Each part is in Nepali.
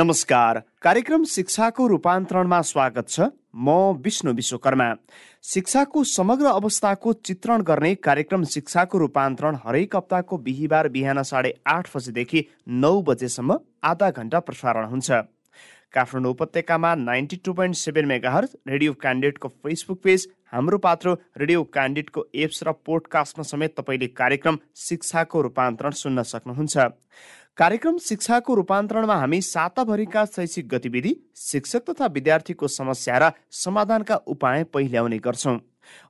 नमस्कार। कार्यक्रम शिक्षाको रूपान्तरणमा स्वागत छ। म विष्णु विश्वकर्मा। शिक्षाको समग्र अवस्थाको चित्रण गर्ने कार्यक्रम शिक्षाको रूपान्तरण हरेक हप्ताको बिहिबार बिहान साढे आठ बजेदेखि नौ बजेसम्म आधा घन्टा प्रसारण हुन्छ। काठमाडौँ उपत्यकामा ninety two point seven megahertz radio क्यान्डिडेटको Facebook page हाम्रो पात्रो रेडियो क्यान्डिडेटको एप्स र पोडकास्टमा समेत तपाईँले कार्यक्रम शिक्षाको रूपान्तरण सुन्न सक्नुहुन्छ। कार्यक्रम शिक्षाको रूपान्तरणमा हामी साताभरिका शैक्षिक गतिविधि शिक्षक तथा विद्यार्थीको समस्या र समाधानका उपाय पहिल्याउने गर्छौँ।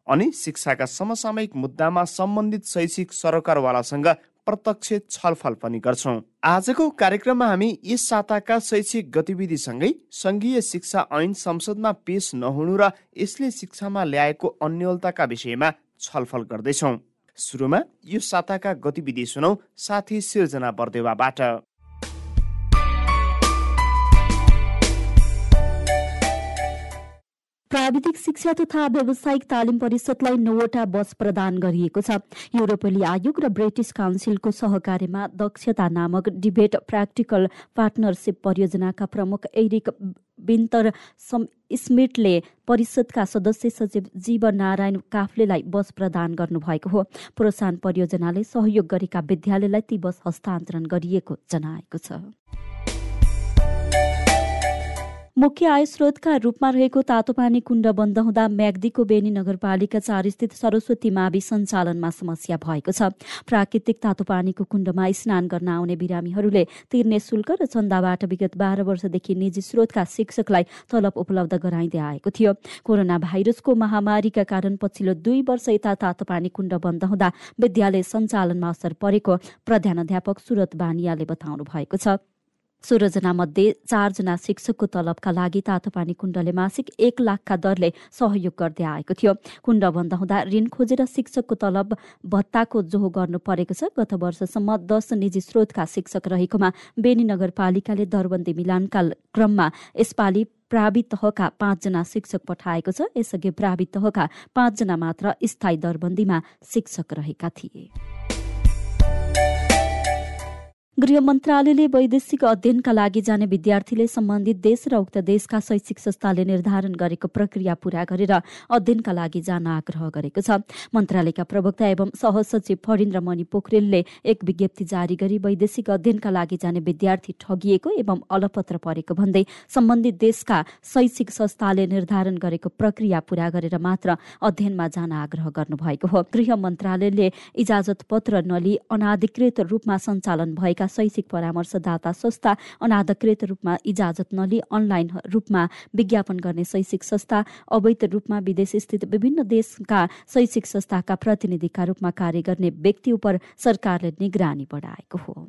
अनि शिक्षाका समसामयिक मुद्दामा सम्बन्धित शैक्षिक सरकारवालासँग प्रत्यक्ष छलफल पनि गर्छौँ। आजको कार्यक्रममा हामी यस साताका शैक्षिक गतिविधिसँगै सङ्घीय शिक्षा ऐन संसदमा पेश नहुनु र यसले शिक्षामा ल्याएको अन्यलताका विषयमा छलफल गर्दैछौँ। सुरुमा यो साताका गतिविधि सुनौ साथी सिर्जना बर्देवाबाट प्राविधिक शिक्षा तथा व्यावसायिक तालिम परिषदलाई नौवटा बस प्रदान गरिएको छ। युरोपेली आयोग र ब्रिटिस काउन्सिलको सहकार्यमा दक्षता नामक डिबेट प्र्याक्टिकल पार्टनरसिप परियोजनाका प्रमुख एरिक विन्तर स्मिटले परिषदका सदस्य सचिव जीव नारायण काफ्लेलाई बस प्रदान गर्नुभएको हो। प्रोत्साहन परियोजनाले सहयोग गरेका विद्यालयलाई ती बस हस्तान्तरण गरिएको जनाएको छ। मुख्य आय स्रोतका रूपमा रहेको तातोपानी कुण्ड बन्द हुँदा म्याग्दीको बेनी नगरपालिका चार स्थित सरस्वती मावि सञ्चालनमा समस्या भएको छ। प्राकृतिक तातोपानीको कुण्डमा स्नान गर्न आउने बिरामीहरूले तिर्ने शुल्क र चन्दाबाट विगत बाह्र वर्षदेखि निजी स्रोतका शिक्षकलाई तलब उपलब्ध गराइँदै आएको थियो। कोरोना भाइरसको महामारीका कारण पछिल्लो दुई वर्ष यता तातोपानी कुण्ड बन्द हुँदा विद्यालय सञ्चालनमा असर परेको प्रधानाध्यापक सुरत बानियाले बताउनु भएको छ। सोह्रजना मध्ये चारजना शिक्षकको तलबका लागि तातोपानी कुण्डले मासिक एक लाखका दरले सहयोग गर्दै आएको थियो। कुण्ड बन्द हुँदा ऋण खोजेर शिक्षकको तलब भत्ताको जोहो गर्नु परेको छ। गत वर्षसम्म दस निजी स्रोतका शिक्षक रहेकोमा बेनी नगरपालिकाले दरबन्दी मिलानका क्रममा यसपालि प्रावि तहका पाँचजना शिक्षक पठाएको छ। यसअघि प्रावि तहका पाँचजना मात्र स्थायी दरबन्दीमा शिक्षक रहेका थिए। गृह मन्त्रालयले वैदेशिक अध्ययनका लागि जाने विद्यार्थीले सम्बन्धित देश र उक्त देशका शैक्षिक संस्थाले निर्धारण गरेको प्रक्रिया पूरा गरेर अध्ययनका लागि जान आग्रह गरेको छ। मन्त्रालयका प्रवक्ता एवं सहसचिव फरिन्द्र मणि पोखरेलले एक विज्ञप्ति जारी गरी वैदेशिक अध्ययनका लागि जाने विद्यार्थी ठगिएको एवं अलपत्र परेको भन्दै सम्बन्धित देशका शैक्षिक संस्थाले निर्धारण गरेको प्रक्रिया पूरा गरेर मात्र अध्ययनमा जान आग्रह गर्नुभएको हो। गृह मन्त्रालयले इजाजत पत्र नलिई अनाधिकृत रूपमा सञ्चालन भएका शैक्षिक परामर्शदाता संस्था अनाधिकृत रूपमा इजाजत नलिई अनलाइन रूपमा विज्ञापन गर्ने शैक्षिक संस्था अवैध रूपमा विदेश स्थित विभिन्न देशका शैक्षिक संस्थाका प्रतिनिधिका रूपमा कार्य गर्ने व्यक्ति उप सरकारले निगरानी बढाएको हो।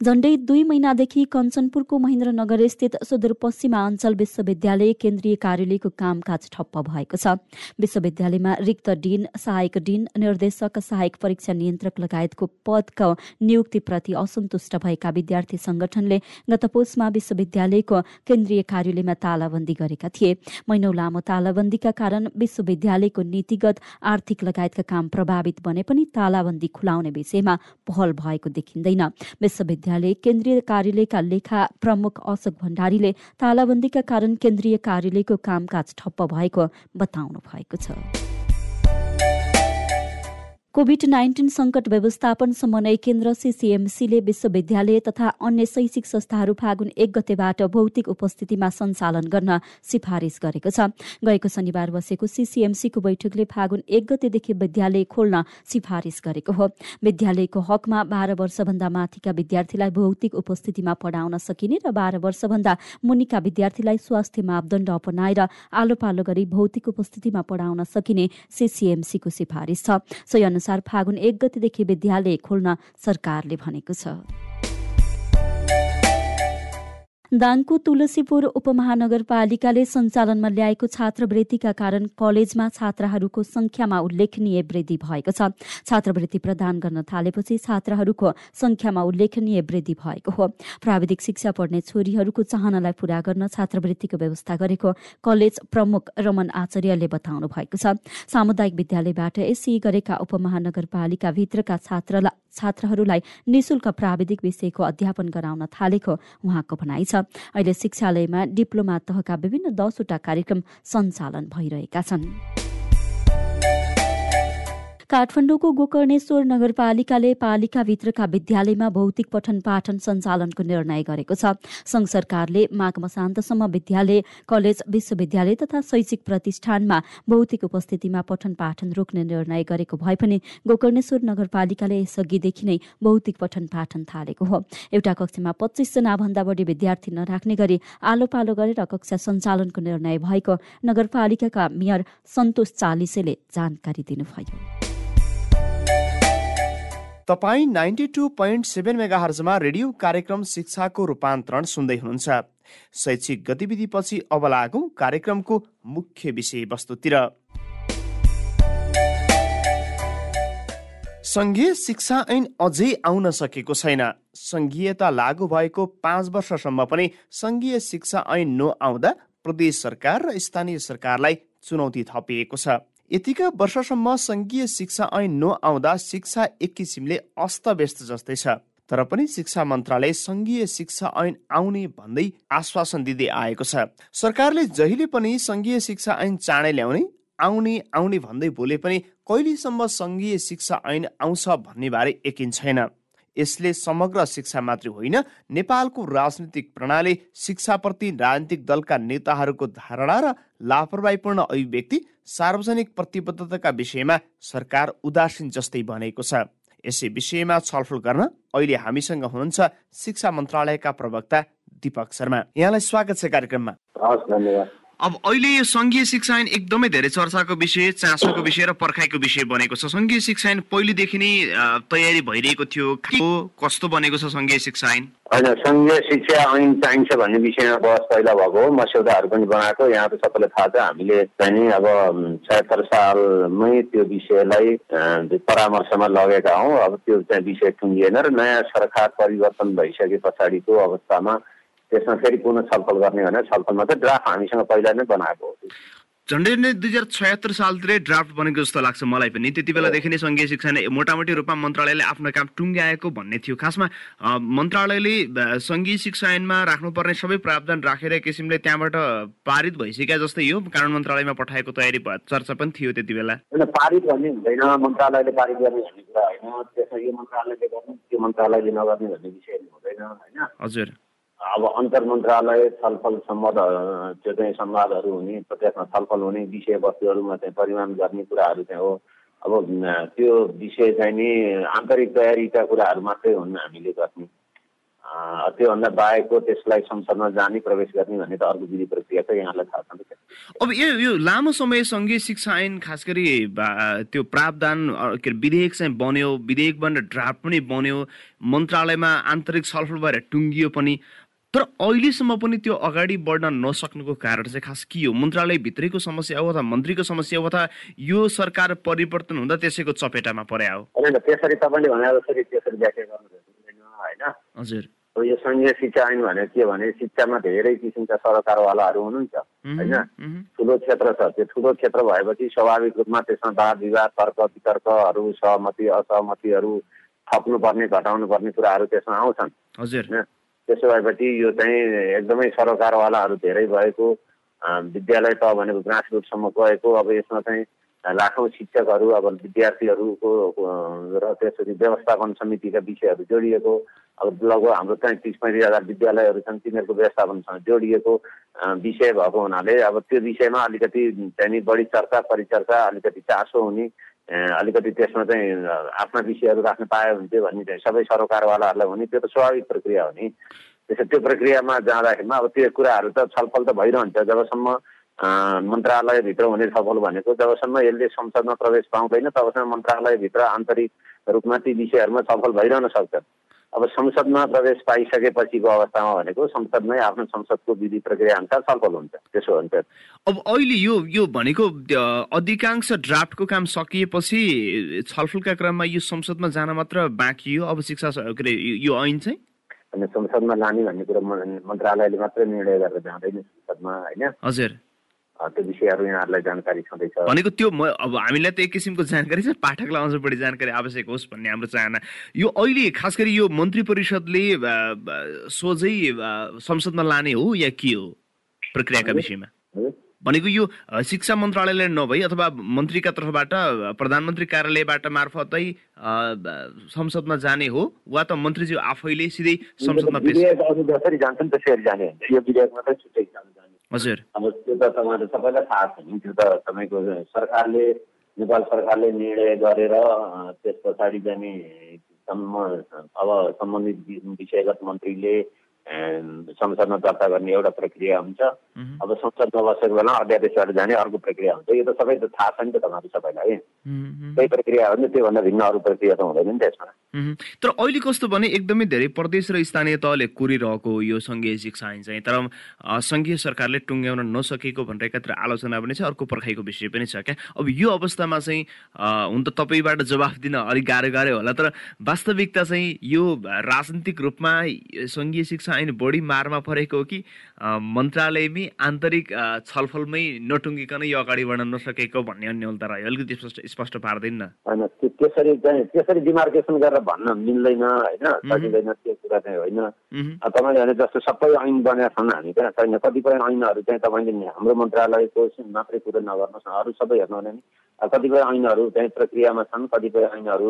झण्डै दुई महिनादेखि कञ्चनपुरको महेन्द्रनगर स्थित सुदूरपश्चिमाञ्चल विश्वविद्यालय केन्द्रीय कार्यालयको कामकाज ठप्प भएको छ। विश्वविद्यालयमा रिक्त डिन सहायक डिन निर्देशक सहायक परीक्षा नियन्त्रक लगायतको पदको नियुक्तिप्रति असन्तुष्ट भएका विद्यार्थी संगठनले गत पुसमा विश्वविद्यालयको केन्द्रीय कार्यालयमा तालाबन्दी गरेका थिए। महिनौ लामो तालाबन्दीका कारण विश्वविद्यालयको नीतिगत आर्थिक लगायतका काम प्रभावित बने पनि तालाबन्दी खुलाउने विषयमा पहल भएको देखिँदैन। विश्वविद्यालय विद्यालय केन्द्रीय कार्यालयका लेखा प्रमुख अशोक भण्डारीले तालाबन्दीका कारण केन्द्रीय कार्यालयको कामकाज ठप्प भएको बताउनु भएको छ। कोभिड नाइन्टिन सङ्कट व्यवस्थापन समन्वय केन्द्र सिसिएमसीले विश्वविद्यालय तथा अन्य शैक्षिक संस्थाहरू फागुन एक गतेबाट भौतिक उपस्थितिमा सञ्चालन गर्न सिफारिस गरेको छ। गएको शनिबार बसेको सिसिएमसीको बैठकले फागुन एक गतेदेखि विद्यालय खोल्न सिफारिस गरेको हो। विद्यालयको हकमा बाह्र वर्षभन्दा माथिका विद्यार्थीलाई भौतिक उपस्थितिमा पढाउन सकिने र बाह्र वर्षभन्दा मुनिका विद्यार्थीलाई स्वास्थ्य मापदण्ड अपनाएर आलो पालो गरी भौतिक उपस्थितिमा पढाउन सकिने सिसिएमसीको सिफारिस छ। अनुसार फागुन एक गतिदेखि विद्यालय खोल्न सरकारले भनेको छ। दाङको तुलसीपुर उपमहानगरपालिकाले सञ्चालनमा ल्याएको छात्रवृत्तिका कारण कलेजमा छात्राहरूको संख्यामा उल्लेखनीय वृद्धि भएको छ। छात्रवृत्ति प्रदान गर्न थालेपछि छात्राहरूको संख्यामा उल्लेखनीय वृद्धि भएको हो। प्राविधिक शिक्षा पढ्ने छोरीहरूको चाहनालाई पूरा गर्न छात्रवृत्तिको व्यवस्था गरेको कलेज प्रमुख रमन आचार्यले बताउनु भएको छ। सामुदायिक विद्यालयबाट एससी गरेका उपमहानगरपालिकाभित्रका छात्रलाई छात्रहरूलाई निशुल्क प्राविधिक विषयको अध्यापन गराउन थालेको उहाँको भनाइ छ। अहिले शिक्षालयमा डिप्लोमा तहका विभिन्न दसवटा कार्यक्रम सञ्चालन भइरहेका छन्। काठमाडौँको गोकर्णेश्वर नगरपालिकाले पालिकाभित्रका विद्यालयमा भौतिक पठन पाठन सञ्चालनको निर्णय गरेको छ। संघ सरकारले माघ मसान्तसम्म विद्यालय कलेज विश्वविद्यालय तथा शैक्षिक प्रतिष्ठानमा भौतिक उपस्थितिमा पठन पाठन रोक्ने निर्णय गरेको भए पनि गोकर्णेश्वर नगरपालिकाले यसअघिदेखि नै भौतिक पठन पाठन थालेको हो। एउटा कक्षामा पच्चिसजना भन्दा बढी विद्यार्थी नराख्ने गरी आलो पालो गरेर कक्षा सञ्चालनको निर्णय भएको नगरपालिकाका मेयर सन्तोष चालिसेले जानकारी दिनुभयो। तपाईँ ninety two point seven mega radio कार्यक्रम शिक्षाको रूपान्तरण सुन्दै हुनुहुन्छ। शैक्षिक गतिविधिपछि अब लागौँ कार्यक्रमको मुख्य विषयवस्तुतिर। सङ्घीय शिक्षा ऐन अझै आउन सकेको छैन। सङ्घीयता लागू भएको पाँच वर्षसम्म पनि सङ्घीय शिक्षा ऐन नआउँदा प्रदेश सरकार र स्थानीय सरकारलाई चुनौती थपिएको छ। यतिका वर्षसम्म सङ्घीय शिक्षा ऐन नआउँदा शिक्षा एक किसिमले अस्तव्यस्त जस्तै छ। तर पनि शिक्षा मन्त्रालय सङ्घीय शिक्षा ऐन आउने भन्दै आश्वासन दिँदै आएको छ। सरकारले जहिले पनि सङ्घीय शिक्षा ऐन चाँडै ल्याउने आउने आउने भन्दै बोले पनि कहिलेसम्म सङ्घीय शिक्षा ऐन आउँछ भन्ने बारे यकिन छैन। यसले समग्र शिक्षा मात्र होइन नेपालको राजनीतिक प्रणाली शिक्षाप्रति राजनीतिक दलका नेताहरूको धारणा र लापरवाहीपूर्ण अभिव्यक्ति सार्वजनिक प्रतिबद्धताका विषयमा सरकार उदासीन जस्तै बनेको छ। यसै विषयमा छलफल गर्न अहिले हामीसँग हुनुहुन्छ शिक्षा मन्त्रालयका प्रवक्ता दिपक शर्मा। यहाँलाई स्वागत छ कार्यक्रममा। अब अहिले यो सङ्घीय शिक्षा ऐन एकदमै धेरै चर्चाको विषय चासोको विषय र पर्खाइको विषय बनेको छ। सङ्घीय शिक्षा ऐन पहिलेदेखि नै तयारी भइरहेको थियो। कस्तो बनेको छ सङ्घीय शिक्षा ऐन होइन सङ्घीय शिक्षा ऐन चाहिन्छ भन्ने विषयमा बहस पहिला भएको हो। मस्यौदाहरू पनि बनाएको। यहाँ त सबैलाई थाहा छ। हामीले चाहिँ अब छयत्तर सालमै त्यो विषयलाई परामर्शमा लगेका हौँ। अब त्यो चाहिँ विषय टुङ्गिएन र नयाँ सरकार परिवर्तन भइसके पछाडिको अवस्थामा त्यसमा फेरि पुनः छलफल गर्ने भनेर छलफलमा चाहिँ ड्राफ्ट हामीसँग पहिला नै बनाएको हो। झन्डै नै दुई हजार छयत्तर सालतिरै ड्राफ्ट बनेको जस्तो लाग्छ मलाई पनि। त्यति बेलादेखि नै सङ्घीय शिक्षा नै मोटामोटी रूपमा मन्त्रालयले आफ्नो काम टुङ्ग्याएको भन्ने थियो। खासमा मन्त्रालयले सङ्घीय शिक्षा ऐनमा राख्नुपर्ने सबै प्रावधान राखेर किसिमले त्यहाँबाट पारित भइसक्यो जस्तै यो कानुन मन्त्रालयमा पठाएको तयारी चर्चा पनि थियो त्यति बेला। पारित भन्ने हुँदैन। मन्त्रालयले पारित गर्ने भन्ने कुरा होइन। त्यसमा यो मन्त्रालयले गर्ने त्यो मन्त्रालयले नगर्ने भन्ने विषय हुँदैन होइन। हजुर। अब अन्तर मन्त्रालय छलफल सम्वाद त्यो चाहिँ संवादहरू हुने त्यसमा छलफल हुने विषयवस्तुहरूमा चाहिँ परिमाण गर्ने कुराहरू चाहिँ हो। अब त्यो विषय चाहिँ नि आन्तरिक तयारीका कुराहरू मात्रै हुन् हामीले गर्ने। त्योभन्दा बाहेकको त्यसलाई संसदमा जाने प्रवेश गर्ने भन्ने त अर्को विधि प्रक्रिया त यहाँलाई थाहा छ अब यो यो लामो समय सँगै शिक्षा ऐन खास गरी त्यो प्रावधान के अरे विधेयक चाहिँ बन्यो विधेयक बनेर ड्राफ्ट पनि बन्यो मन्त्रालयमा आन्तरिक छलफल भएर टुङ्गियो पनि। तर अहिलेसम्म पनि त्यो अगाडि बढ्न नसक्नुको कारण चाहिँ खास के हो? मन्त्रालयभित्रैको समस्या हो अथवा मन्त्रीको समस्या हो अथवा यो सरकार परिवर्तन हुँदा त्यसैको चपेटामा परे हो? त्यसरी तपाईँले भने जसरी त्यसरी व्याख्या गर्नु होइन? हजुर। यो सङ्घीय शिक्षा ऐन भनेको के भने शिक्षामा धेरै किसिमका सरकारवालाहरू हुनुहुन्छ होइन? ठुलो क्षेत्र छ त्यो ठुलो क्षेत्र भएपछि स्वाभाविक रूपमा त्यसमा वाद विवाद तर्क वितर्कहरू सहमति असहमतिहरू थप्नुपर्ने घटाउनु पर्ने कुराहरू त्यसमा आउँछन्। हजुर। त्यसो भएपछि यो चाहिँ एकदमै सरकारवालाहरू धेरै भएको विद्यालय त भनेको ग्रासरुटसम्म गएको अब यसमा चाहिँ लाखौँ शिक्षकहरू अब विद्यार्थीहरूको र त्यसरी व्यवस्थापन समितिका विषयहरू जोडिएको अब लगभग हाम्रो चाहिँ तिस पैँतिस हजार विद्यालयहरू छन् तिनीहरूको व्यवस्थापनसँग जोडिएको विषय भएको हुनाले अब त्यो विषयमा अलिकति चाहिँ बढी चर्चा परिचर्चा अलिकति चासो हुने अलिकति त्यसमा चाहिँ आफ्ना विषयहरू राख्न पायो चाहिँ भन्ने चाहिँ सबै सरोकारवालाहरूलाई हुने त्यो त स्वाभाविक प्रक्रिया हो नि। त्यसो त्यो प्रक्रियामा जाँदाखेरिमा अब त्यो कुराहरू त छलफल त भइरहन्छ। जबसम्म मन्त्रालयभित्र हुने छलफल भनेको जबसम्म यसले संसदमा प्रवेश पाउँदैन तबसम्म मन्त्रालयभित्र आन्तरिक रूपमा ती विषयहरूमा छलफल भइरहन सक्छ। अब संसदमा प्रवेश पाइसकेपछिको अवस्थामा भनेको संसदमै आफ्नो संसदको विधि प्रक्रिया अनुसार छलफल हुन्छ। त्यसो हुन्छ अब अहिले यो यो भनेको अधिकांश ड्राफ्टको काम सकिएपछि छलफलका क्रममा यो संसदमा जान मात्र बाँकी हो। अब शिक्षा के अरे यो ऐन चाहिँ? अनि संसदमा लाने भन्ने कुरो मन्त्रालयले मात्रै निर्णय गरेर जाँदैन संसदमा होइन? हजुर। त्यो विषयहरू यहाँहरूलाई जानकारी छँदैछ। भनेको त्यो अब हामीलाई त एक किसिमको जानकारी छ पाठकलाई अझ बढी जानकारी आवश्यक होस् भन्ने हाम्रो चाहना। यो अहिले खास गरी यो मन्त्री परिषदले सोझै संसदमा लाने हो या के हो प्रक्रियाका विषयमा? भनेको यो शिक्षा मन्त्रालयले नभई अथवा मन्त्रीका तर्फबाट प्रधानमन्त्री कार्यालयबाट मार्फतै संसदमा जाने हो वा त मन्त्रीज्यू आफैले सिधै संसदमा जसरी जान्छन् त्यसरी जाने। यो छुट्टै हजुर। अब त्यो त तपाईँहरू सबैलाई थाहा छ नि त्यो त तपाईँको सरकारले नेपाल सरकारले निर्णय गरेर त्यस पछाडि चाहिँ अब सम्बन्धित विषयगत मन्त्रीले संसदमा दर्ता गर्ने एउटा प्रक्रिया हुन्छ। अब संसदमा बसेको बेला अध्यादेशबाट जाने अर्को प्रक्रिया हुन्छ। यो त सबै त थाहा छ नि त तपाईँहरू सबैलाई त्यही प्रक्रिया हो नि त्योभन्दा भिन्न अरू प्रक्रिया त हुँदैन नि त्यसमा तर अहिले कस्तो भने एकदमै धेरै प्रदेश र स्थानीय तहले कुरिरहेको यो सङ्घीय शिक्षा ऐन चाहिँ तर सङ्घीय सरकारले टुङ्ग्याउन नसकेको भनेर एकातिर आलोचना पनि छ अर्को पर्खाइको विषय पनि छ क्या? अब यो अवस्थामा चाहिँ हुन त तपाईँबाट जवाफ दिन अलिक गाह्रो गाह्रो होला तर वास्तविकता चाहिँ यो राजनीतिक रूपमा सङ्घीय शिक्षा ऐन बढी मारमा परेको हो कि मन्त्रालयमै आन्तरिक छलफलमै नटुङ्गिकन यो अगाडि बढ्न नसकेको भन्ने अन्यलता रह्यो। अलिकति स्पष्ट स्पष्ट पार्दैन होइन त्यसरी चाहिँ त्यसरी डिमार्केसन गरेर भन्न मिल्दैन होइन? सकिँदैन त्यो कुरा चाहिँ होइन। तपाईँले भने जस्तो सबै ऐन बनेका छन् हामी कहाँ छैन। कतिपय ऐनहरू चाहिँ तपाईँले हाम्रो मन्त्रालयको मात्रै कुरो नगर्नुहोस् अरू सबै हेर्नु भने कतिपय ऐनहरू चाहिँ प्रक्रियामा छन् कतिपय ऐनहरू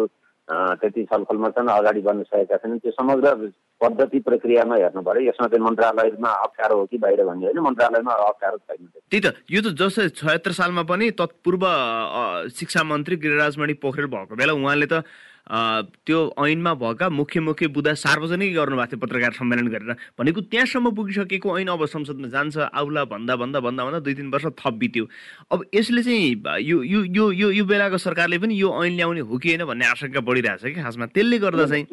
त्यति छलफलमा छन् अगाडि बढ्न सकेका छैनन्। त्यो समग्र पद्धति प्रक्रियामा हेर्नु पऱ्यो। यसमा चाहिँ मन्त्रालयमा अप्ठ्यारो हो कि बाहिर भन्ने होइन। मन्त्रालयमा अप्ठ्यारो छैन त्यही त। यो त जस्तै छयत्तर सालमा पनि तत्पूर्व शिक्षा मन्त्री गिरिराजमणि पोखरेल भएको बेला उहाँले त त्यो ऐनमा भएका मुख्य मुख्य बुदा सार्वजनिक गर्नुभएको थियो पत्रकार सम्मेलन गरेर। भनेको त्यहाँसम्म पुगिसकेको ऐन अब संसदमा जान्छ आउला भन्दा भन्दा भन्दा भन्दा दुई तिन वर्ष थप बित्यो। अब यसले चाहिँ यो यो यो यो यो बेलाको सरकारले पनि यो ऐन ल्याउने हो कि होइन भन्ने आशंका बढिरहेछ कि खासमा। त्यसले गर्दा चाहिँ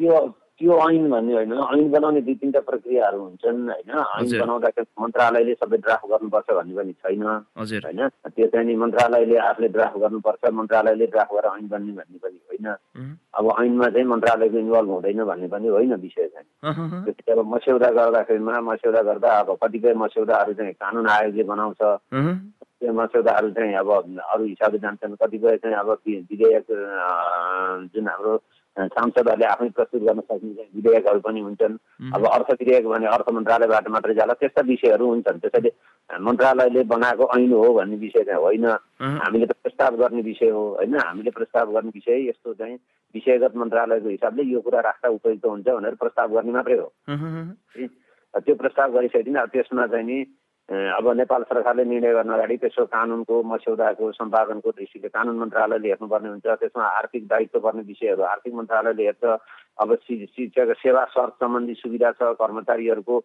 त्यो ऐन भन्ने होइन ऐन बनाउने दुई तिनवटा प्रक्रियाहरू हुन्छन् होइन। ऐन बनाउँदाखेरि मन्त्रालयले सबै ड्राफ्ट गर्नुपर्छ भन्ने पनि छैन होइन। त्यो चाहिँ नि मन्त्रालयले आफूले ड्राफ्ट गर्नुपर्छ मन्त्रालयले ड्राफ्ट गरेर ऐन बन्ने भन्ने पनि होइन। अब ऐनमा चाहिँ मन्त्रालयको इन्भल्भ हुँदैन भन्ने पनि होइन विषय चाहिँ। त्यो अब मस्यौदा गर्दाखेरिमा मस्यौदा गर्दा अब कतिपय मस्यौदाहरू चाहिँ कानुन आयोगले बनाउँछ। त्यो मस्यौदाहरू चाहिँ अब अरू हिसाबले जान्छन् कतिपय चाहिँ अब विधेयक जुन हाम्रो सांसदहरूले आफै प्रस्तुत गर्न सकिन्छ विधेयकहरू पनि हुन्छन्। अब अर्थ विधेयक भने अर्थ मन्त्रालयबाट मात्रै जाला त्यस्ता विषयहरू हुन्छन्। त्यसैले मन्त्रालयले बनाएको ऐन हो भन्ने विषय चाहिँ होइन। हामीले त प्रस्ताव गर्ने विषय हो होइन? हामीले प्रस्ताव गर्ने विषय यस्तो चाहिँ विषयगत मन्त्रालयको हिसाबले यो कुरा राख्दा उपयुक्त हुन्छ भनेर प्रस्ताव गर्ने मात्रै हो। त्यो प्रस्ताव गरिसकेदेखि अब त्यसमा चाहिँ नि अब नेपाल सरकारले निर्णय गर्न अगाडि त्यसो कानुनको मस्यौदाको सम्पादनको दृष्टिले कानुन मन्त्रालयले हेर्नुपर्ने हुन्छ। त्यसमा आर्थिक दायित्व पर्ने विषयहरू आर्थिक मन्त्रालयले हेर्छ। अब शिक्षक सेवा शर्त सम्बन्धी सुविधा छ कर्मचारीहरूको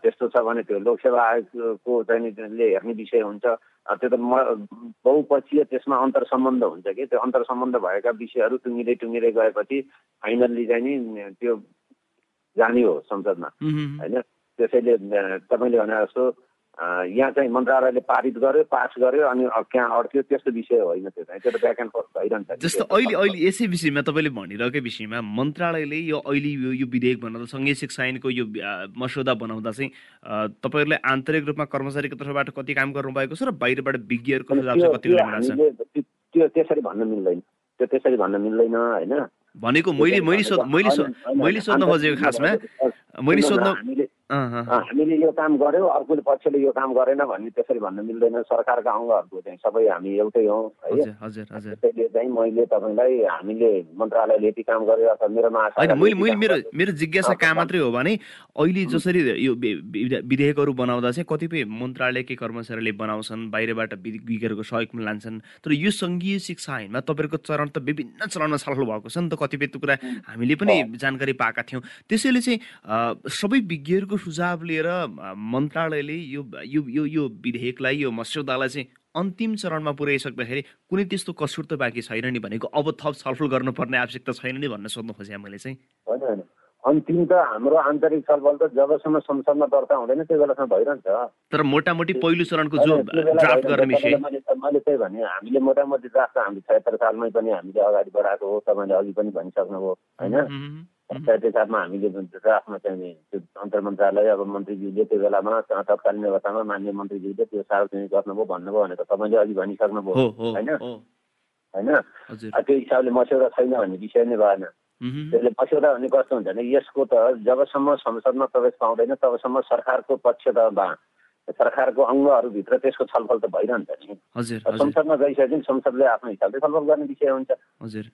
त्यस्तो छ भने त्यो लोकसेवा आयोगको चाहिँ हेर्ने विषय हुन्छ। त्यो त म बहुपक्षीय त्यसमा अन्तर सम्बन्ध हुन्छ कि? त्यो अन्तर सम्बन्ध भएका विषयहरू टुङ्गिँदै टुङ्गिँदै गएपछि फाइनल्ली चाहिँ नि त्यो जाने हो संसदमा। होइन? त्यसैले तपाईँले भने जस्तो यहाँ चाहिँ मन्त्रालयले पारित गर्यो पास गर्यो अनि कहाँ अड्क्यो त्यस्तो विषय होइन त्यो चाहिँ त्यो त ब्याक एन्ड फोर्थ भइरहन्छ जस्तो अहिले अहिले यसै विषयमा तपाईँले भनिरहेकै विषयमा मन्त्रालयले यो अहिले यो यो विधेयक बनाउँदा सँगै शिक्षा ऐनको यो मसौदा बनाउँदा चाहिँ तपाईँहरूले आन्तरिक रूपमा कर्मचारीको तर्फबाट कति काम गर्नुभएको छ र बाहिरबाट विज्ञहरूको त्यो त्यसरी भन्न मिल्दैन। त्यो त्यसरी भन्न मिल्दैन होइन? भनेको मैले मैले मैले सोध्न खोजेको खासमा मैले सोध्न हामीले यो काम गर्यो अर्को पक्षले यो काम गरेन भन्ने त्यसरी भन्न मिल्दैन। सरकारका अङ्गहरूको चाहिँ सबै हामी एउटै हौ है। त्यसैले चाहिँ मैले तपाईँलाई हामीले मन्त्रालयले यति काम गर्यो अथवा मेरोमा मैले मेरो मेरो जिज्ञासा कहाँ मात्रै हो भने अहिले जसरी यो विधेयकहरू बनाउँदा चाहिँ कतिपय मन्त्रालयकै कर्मचारीले बनाउँछन् बाहिरबाट विज्ञहरूको सहयोग लान्छन्। तर यो सङ्घीय शिक्षा ऐनमा तपाईँहरूको चरण त विभिन्न चरणमा छलफल भएको छ नि त कतिपय कुरा हामीले पनि जानकारी पाएका थियौँ। त्यसैले चाहिँ सबै विज्ञहरूको सुझाव लिएर मन्त्रालयले यो यो यो यो विधेयकलाई यो मस्यौदालाई चाहिँ अन्तिम चरणमा पुर्याइसक्दाखेरि कुनै त्यस्तो कसुर त बाँकी छैन नि भनेको अब थप छलफल गर्नुपर्ने आवश्यकता छैन नि भन्न सोध्नु खोजेँ मैले चाहिँ। होइन होइन। अन्तिम त हाम्रो आन्तरिक छलफल त जबसम्म संसदमा दर्ता हुँदैन त्यो बेलासम्म भइरहन्छ। तर मोटामोटी पहिलो चरणको जो ड्राफ्ट गर्ने विषय मैले त्यही भने हामीले मोटामोटी ड्राफ्ट हामीले छयत्तर सालमै पनि हामीले अगाडि बढाएको हो तपाईँले अघि पनि भनिसक्नुभयो होइन? छयत्तर सालमा हामीले ड्राफ्टमा चाहिँ त्यो अन्तर मन्त्रालय अब मन्त्रीज्यूले त्यो बेलामा तत्कालीन अवस्थामा मान्य मन्त्रीज्यूले त्यो सार्वजनिक गर्नुभयो भन्नुभयो भनेर तपाईँले अघि भनिसक्नुभयो होइन होइन त्यो हिसाबले मस्यौदा छैन भन्ने विषय नै भएन त्यसले मस्यौदा भने कस्तो हुन्छ भने यसको त जबसम्म संसदमा प्रवेश पाउँदैन तबसम्म सरकारको पक्ष त सरकारको अङ्गहरूभित्र त्यसको छलफल त भइरहन्छ नि। संसदमा गइसकेपछि संसदले आफ्नो हिसाबले छलफल गर्ने विषय हुन्छ। हजुर।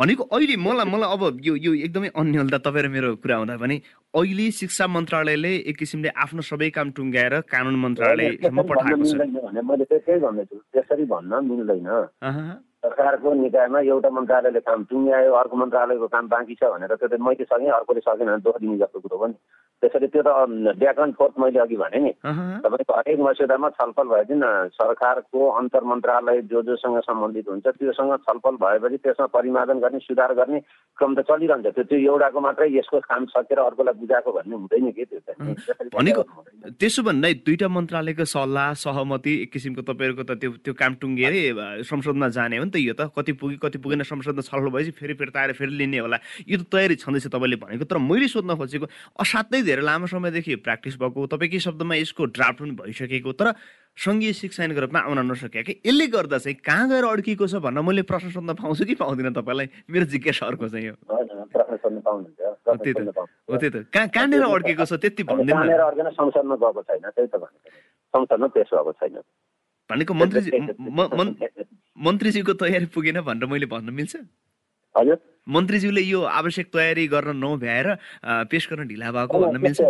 भनेको अहिले मलाई मलाई अब यो यो एकदमै अन्य तपाईँ र मेरो कुरा हुँदा पनि अहिले शिक्षा मन्त्रालयले एक किसिमले आफ्नो सबै काम टुङ्ग्याएर कानुन मन्त्रालयसम्म पठाएको छ। मैले त्यही भन्दैछु। त्यसरी भन्न मिल्दैन। सरकारको निकायमा एउटा मन्त्रालयले काम टुङ्ग्यायो अर्को मन्त्रालयको काम बाँकी छ भनेर त्यो त मैले सकेँ अर्कोले सकेन भने दुःख दिने जस्तो कुरो पनि त्यसरी त्यो त ब्याक एन्ड फोर्थ मैले अघि भने नि। तपाईँको हरेक मस्यौदामा छलफल भएदेखि सरकारको अन्तर मन्त्रालय जो जोसँग सम्बन्धित हुन्छ त्योसँग छलफल भएपछि त्यसमा परिमार्जन गर्ने सुधार गर्ने क्रम त चलिरहन्छ। त्यो त्यो एउटाको मात्रै यसको काम सकेर अर्कोलाई बुझाएको भन्ने हुँदैन कि त्यो भनेको त्यसो भन्दा दुईटा मन्त्रालयको सल्लाह सहमति एक किसिमको तपाईँहरूको त त्यो त्यो काम टुङ्गेरै संसदमा जाने हो नि त यो त कति पुग्यो कति पुगेन संसदमा छलफल भएपछि फेरि फिर्ता आएर फेरि लिने होला। यो त तयारी छँदैछ तपाईँले भनेको तर मैले सोध्न खोजेको असाध्यै धेरै लामो समयदेखि प्र्याक्टिस भएको तपाईँकै शब्दमा यसको ड्राफ्ट पनि भइसकेको तर सङ्घीय शिक्षाको रूपमा आउन नसके कि? यसले गर्दा चाहिँ कहाँ गएर अड्किएको छ भनेर मैले प्रश्न सोध्न पाउँछु कि पाउँदिनँ तपाईँलाई? मेरो जिज्ञासा अर्को चाहिँ यो हो त्यही त। कहाँ कहाँनिर अड्केको छ त्यति भन्दैन संसदमा गएको छैन त्यही त संसदमा पेस भएको छैन। भनेको मन्त्रीजी मन्त्रीजीको तयारी पुगेन भनेर मैले भन्न मिल्छ? हजुर। मन्त्रीज्यूले यो आवश्यक तयारी गर्न नभ्याएर पेस गर्न ढिला भएको भन्न मिल्छ?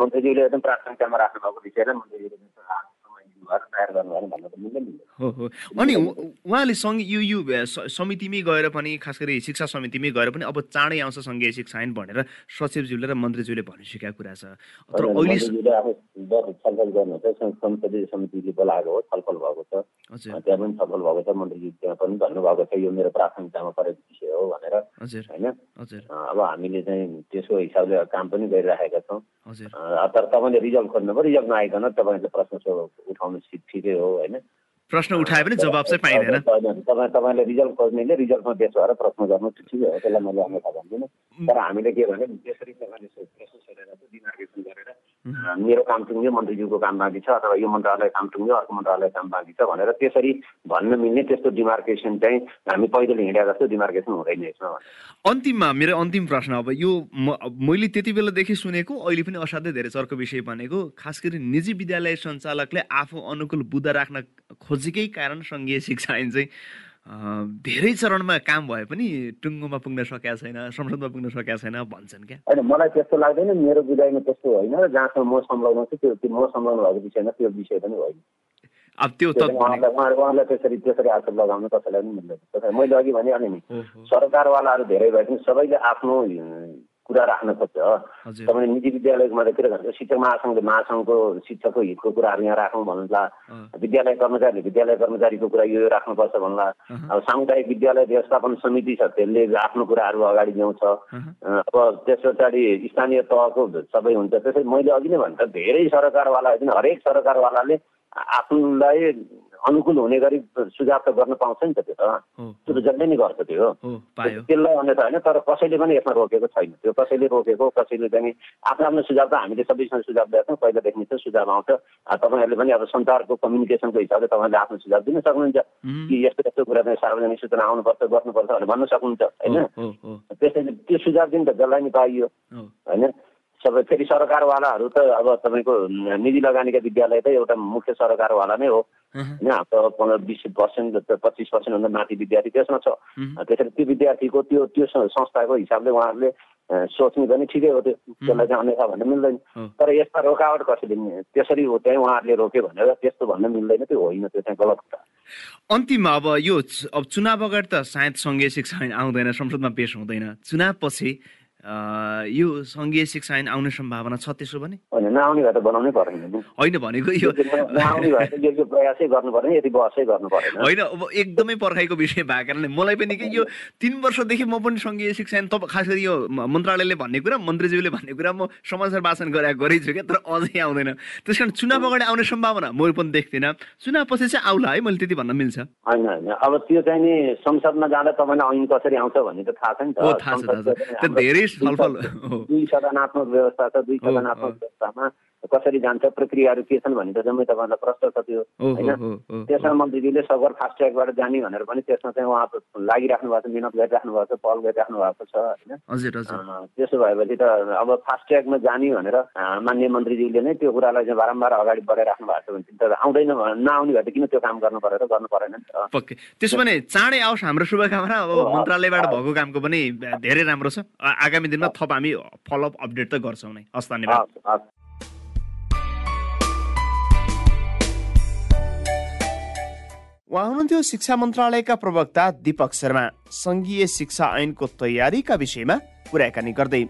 मन्त्रीज्यूले एकदम प्राथमिकतामा राख्नु भएको विषयलाई मन्त्रीज्यूले तयार गर्नु भन्नु त मिल्दैन। हो हो। अनि उहाँले सङ्घ यो यो समितिमै गएर पनि खास गरी शिक्षा समितिमै गएर पनि अब चाँडै आउँछ सङ्घीय शिक्षा ऐन भनेर सचिवज्यूले र मन्त्रीज्यूले भनिसकेका कुरा छ। तर अहिले छलफल गर्नुहुन्छ संसदीय समितिले बोलाएको हो छलफल भएको छ। त्यहाँ पनि छलफल भएको छ मन्त्रीज्यू त्यहाँ पनि भन्नुभएको छ यो मेरो प्राथमिकतामा परेको विषय हो भनेर। होइन? अब हामीले चाहिँ त्यसको हिसाबले काम पनि गरिराखेका छौँ। तर तपाईँले रिजल्ट खोज्नु भयो रिजल्ट नआइकन तपाईँले प्रश्न उठाउनु ठिकै हो होइन? प्रश्न उठाए पनि जवाब चाहिँ पाइँदैन। तपाईँ तपाईँले रिजल्ट खोज्नेले रिजल्टमा बेस भएर प्रश्न गर्नु ठिकै हो त्यसलाई मैले अन्यथा भन्दिनँ। तर हामीले के भने त्यसरी तपाईँले सोधेर डिमार्केसन गरेर मेरो काम टुङ्ग्यो मन्त्रीज्यूको काम बाँकी छ अथवा यो मन्त्रालय काम टुङ्ग्यो अर्को मन्त्रालय काम बाँकी छ भनेर त्यसरी भन्न मिल्ने त्यस्तो डिमार्केसन चाहिँ हामी पहिलो हिँडे जस्तो डिमार्केसन हुँदैन अन्तिममा मेरो अन्तिम प्रश्न अब यो मैले त्यति बेलादेखि सुनेको अहिले पनि असाध्यै धेरै चर्को विषय भनेको खास गरी निजी विद्यालय सञ्चालकले आफू अनुकूल बुद्ध राख्न खोजेकै कारण सङ्घीय शिक्षा ऐन चाहिँ धेरै चरणमा काम भए पनि टुङ्गोमा पुग्न सकेका छैन संसदमा पुग्न सकेका छैन भन्छन् क्या। होइन मलाई त्यस्तो लाग्दैन मेरो बुझाइमा त्यस्तो होइन र जहाँसम्म म संलग्न छु त्यो म संलग्न भएको विषयमा त्यो विषय पनि होइन। अब त्यो त उहाँलाई त्यसरी त्यसरी आक्षेप लगाउनु कसैलाई पनि मिल्दैन। मैले अघि भने नि सरकारवालाहरू धेरै भए पनि सबैले आफ्नो कुरा राख्न खोज्छ। तपाईँले निजी विद्यालयको मात्रै के भन्छ शिक्षक महासङ्घले महासङ्घको शिक्षकको हितको कुराहरू यहाँ राखौँ भन्ला विद्यालय कर्मचारीले विद्यालय कर्मचारीको कुरा यो राख्नुपर्छ भन्ला अब सामुदायिक विद्यालय व्यवस्थापन समिति छ त्यसले आफ्नो कुराहरू अगाडि ल्याउँछ। अब त्यस पछाडि स्थानीय तहको सबै हुन्छ। त्यसै मैले अघि नै भन्छ धेरै सरकारवाला हरेक सरकारवालाले आफूलाई अनुकूल हुने गरी सुझाव त गर्न पाउँछ नि त त्यो त। त्यो त जसले नै गर्छ त्यो। त्यसलाई अन्यथा होइन तर कसैले पनि यसमा रोकेको छैन। त्यो कसैले रोकेको कसैले चाहिँ आफ्नो आफ्नो सुझाव त हामीले सबैसँग सुझाव दिएको छौँ पहिलादेखि चाहिँ सुझाव आउँछ। तपाईँहरूले पनि अब सञ्चारको कम्युनिकेसनको हिसाबले तपाईँले आफ्नो सुझाव दिन सक्नुहुन्छ। कि यस्तो यस्तो कुरा चाहिँ सार्वजनिक सूचना आउनुपर्छ गर्नुपर्छ भनेर भन्न सक्नुहुन्छ होइन? त्यसैले त्यो सुझाव दिन त जसलाई नि पाइयो होइन? सबै फेरि सरकारवालाहरू त अब तपाईँको निजी लगानीका विद्यालय त एउटा मुख्य सरकारवाला नै हो। होइन हाम्रो पन्ध्र बिस पर्सेन्ट पच्चिस पर्सेन्टभन्दा माथि विद्यार्थी त्यसमा छ। त्यसरी त्यो विद्यार्थीको त्यो त्यो संस्थाको हिसाबले उहाँहरूले सोच्ने पनि ठिकै हो त्यो। त्यसलाई चाहिँ अन्यथा भन्न मिल्दैन। तर यसमा रोकावट कसैले त्यसरी हो त्यहीँ उहाँहरूले रोक्यो भनेर त्यस्तो भन्न मिल्दैन त्यो होइन त्यो चाहिँ गलत कुरा अन्तिममा अब यो अब चुनाव अगाडि त सायद सङ्घीय शिक्षा आउँदैन संसदमा पेस हुँदैन। चुनाव पछि यो सङ्घीय शिक्षा ऐन आउने सम्भावना छ त्यसो भने? होइन नआउने भए त बनाउनै परेन होइन भनेको यो प्रयासै गर्नु पर्ने यति बहसै गर्नु परेन होइन अब एकदमै पर्खाइको विषय भएको कारणले मलाई पनि कि यो तिन वर्षदेखि म पनि सङ्घीय शिक्षा ऐन तपाईँ खास गरी यो मन्त्रालयले भन्ने कुरा मन्त्रीज्यूले भन्ने कुरा म समाचार वाचन गरेको छु क्या तर अझै आउँदैन। त्यस कारण चुनाव अगाडि आउने सम्भावना म पनि देख्दिनँ। चुनाव पछि चाहिँ आउला है मैले त्यति भन्न मिल्छ। होइन होइन। अब त्यो चाहिँ नि संसदमा जाँदा तपाईँलाई ऐन कसरी आउँछ भन्ने त थाहा छ नि त। धेरै दुई सदनात्मक व्यवस्था छ दुई सदनात्मक व्यवस्थामा कसरी जान्छ प्रक्रियाहरू के छन् भन्ने त जम्मै तपाईँहरूलाई प्रश्न छ त्यो होइन? त्यसमा मन्त्रीजीले सगर फास्ट ट्र्याकबाट जाने भनेर पनि त्यसमा चाहिँ उहाँ लागिराख्नु भएको छ मिहिनेत गरिराख्नु भएको छ पहल गरिराख्नु भएको छ होइन? त्यसो भएपछि त अब फास्ट ट्र्याकमा जाने भनेर मान्य मन्त्रीजीले नै त्यो कुरालाई चाहिँ बारम्बार अगाडि बढाइराख्नु भएको छ भने त आउँदैन नआउने भए त किन त्यो काम गर्नु परेर गर्नु परेन नि त त्यसो भने चाँडै आओस् हाम्रो शुभकामना अब मन्त्रालयबाट भएको कामको पनि धेरै राम्रो छ। आगामी दिनमा थप हामी फलोअप अपडेट त गर्छौँ नै। हस् धन्यवाद। उहाँ हुनुहुन्थ्यो शिक्षा मन्त्रालयका प्रवक्ता दीपक शर्मा। सङ्घीय शिक्षा ऐनको तयारीका विषयमा कुराकानी गर्दै।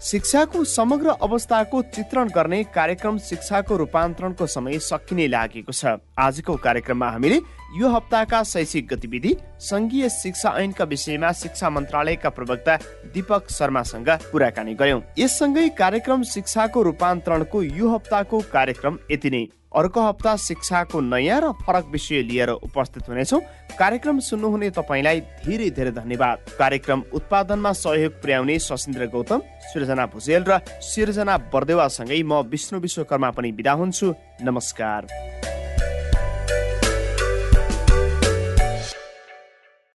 शिक्षाको समग्र अवस्थाको चित्रण गर्ने कार्यक्रम शिक्षाको रूपान्तरणको समय सकिने लागेको छ। आजको कार्यक्रममा हामीले यो हप्ताका शैक्षिक गतिविधि संघीय शिक्षा ऐनका विषयमा शिक्षा मन्त्रालयका प्रवक्ता दीपक शर्मासँग कुराकानी गयौं यससँगै कार्यक्रम शिक्षाको रूपान्तरणको यो हप्ताको कार्यक्रम यति नै। अर्को हप्ता शिक्षाको नयाँ र फरक विषय लिएर उपस्थित हुनेछौँ। कार्यक्रम सुन्नुहुने तपाईँलाई धेरै धेरै धन्यवाद। कार्यक्रम उत्पादनमा सहयोग पुर्याउने सशिन्द्र गौतम सृजना भुजेल र सिर्जना बर्देवासँगै म विष्णु विश्वकर्मा पनि बिदा हुन्छु। नमस्कार।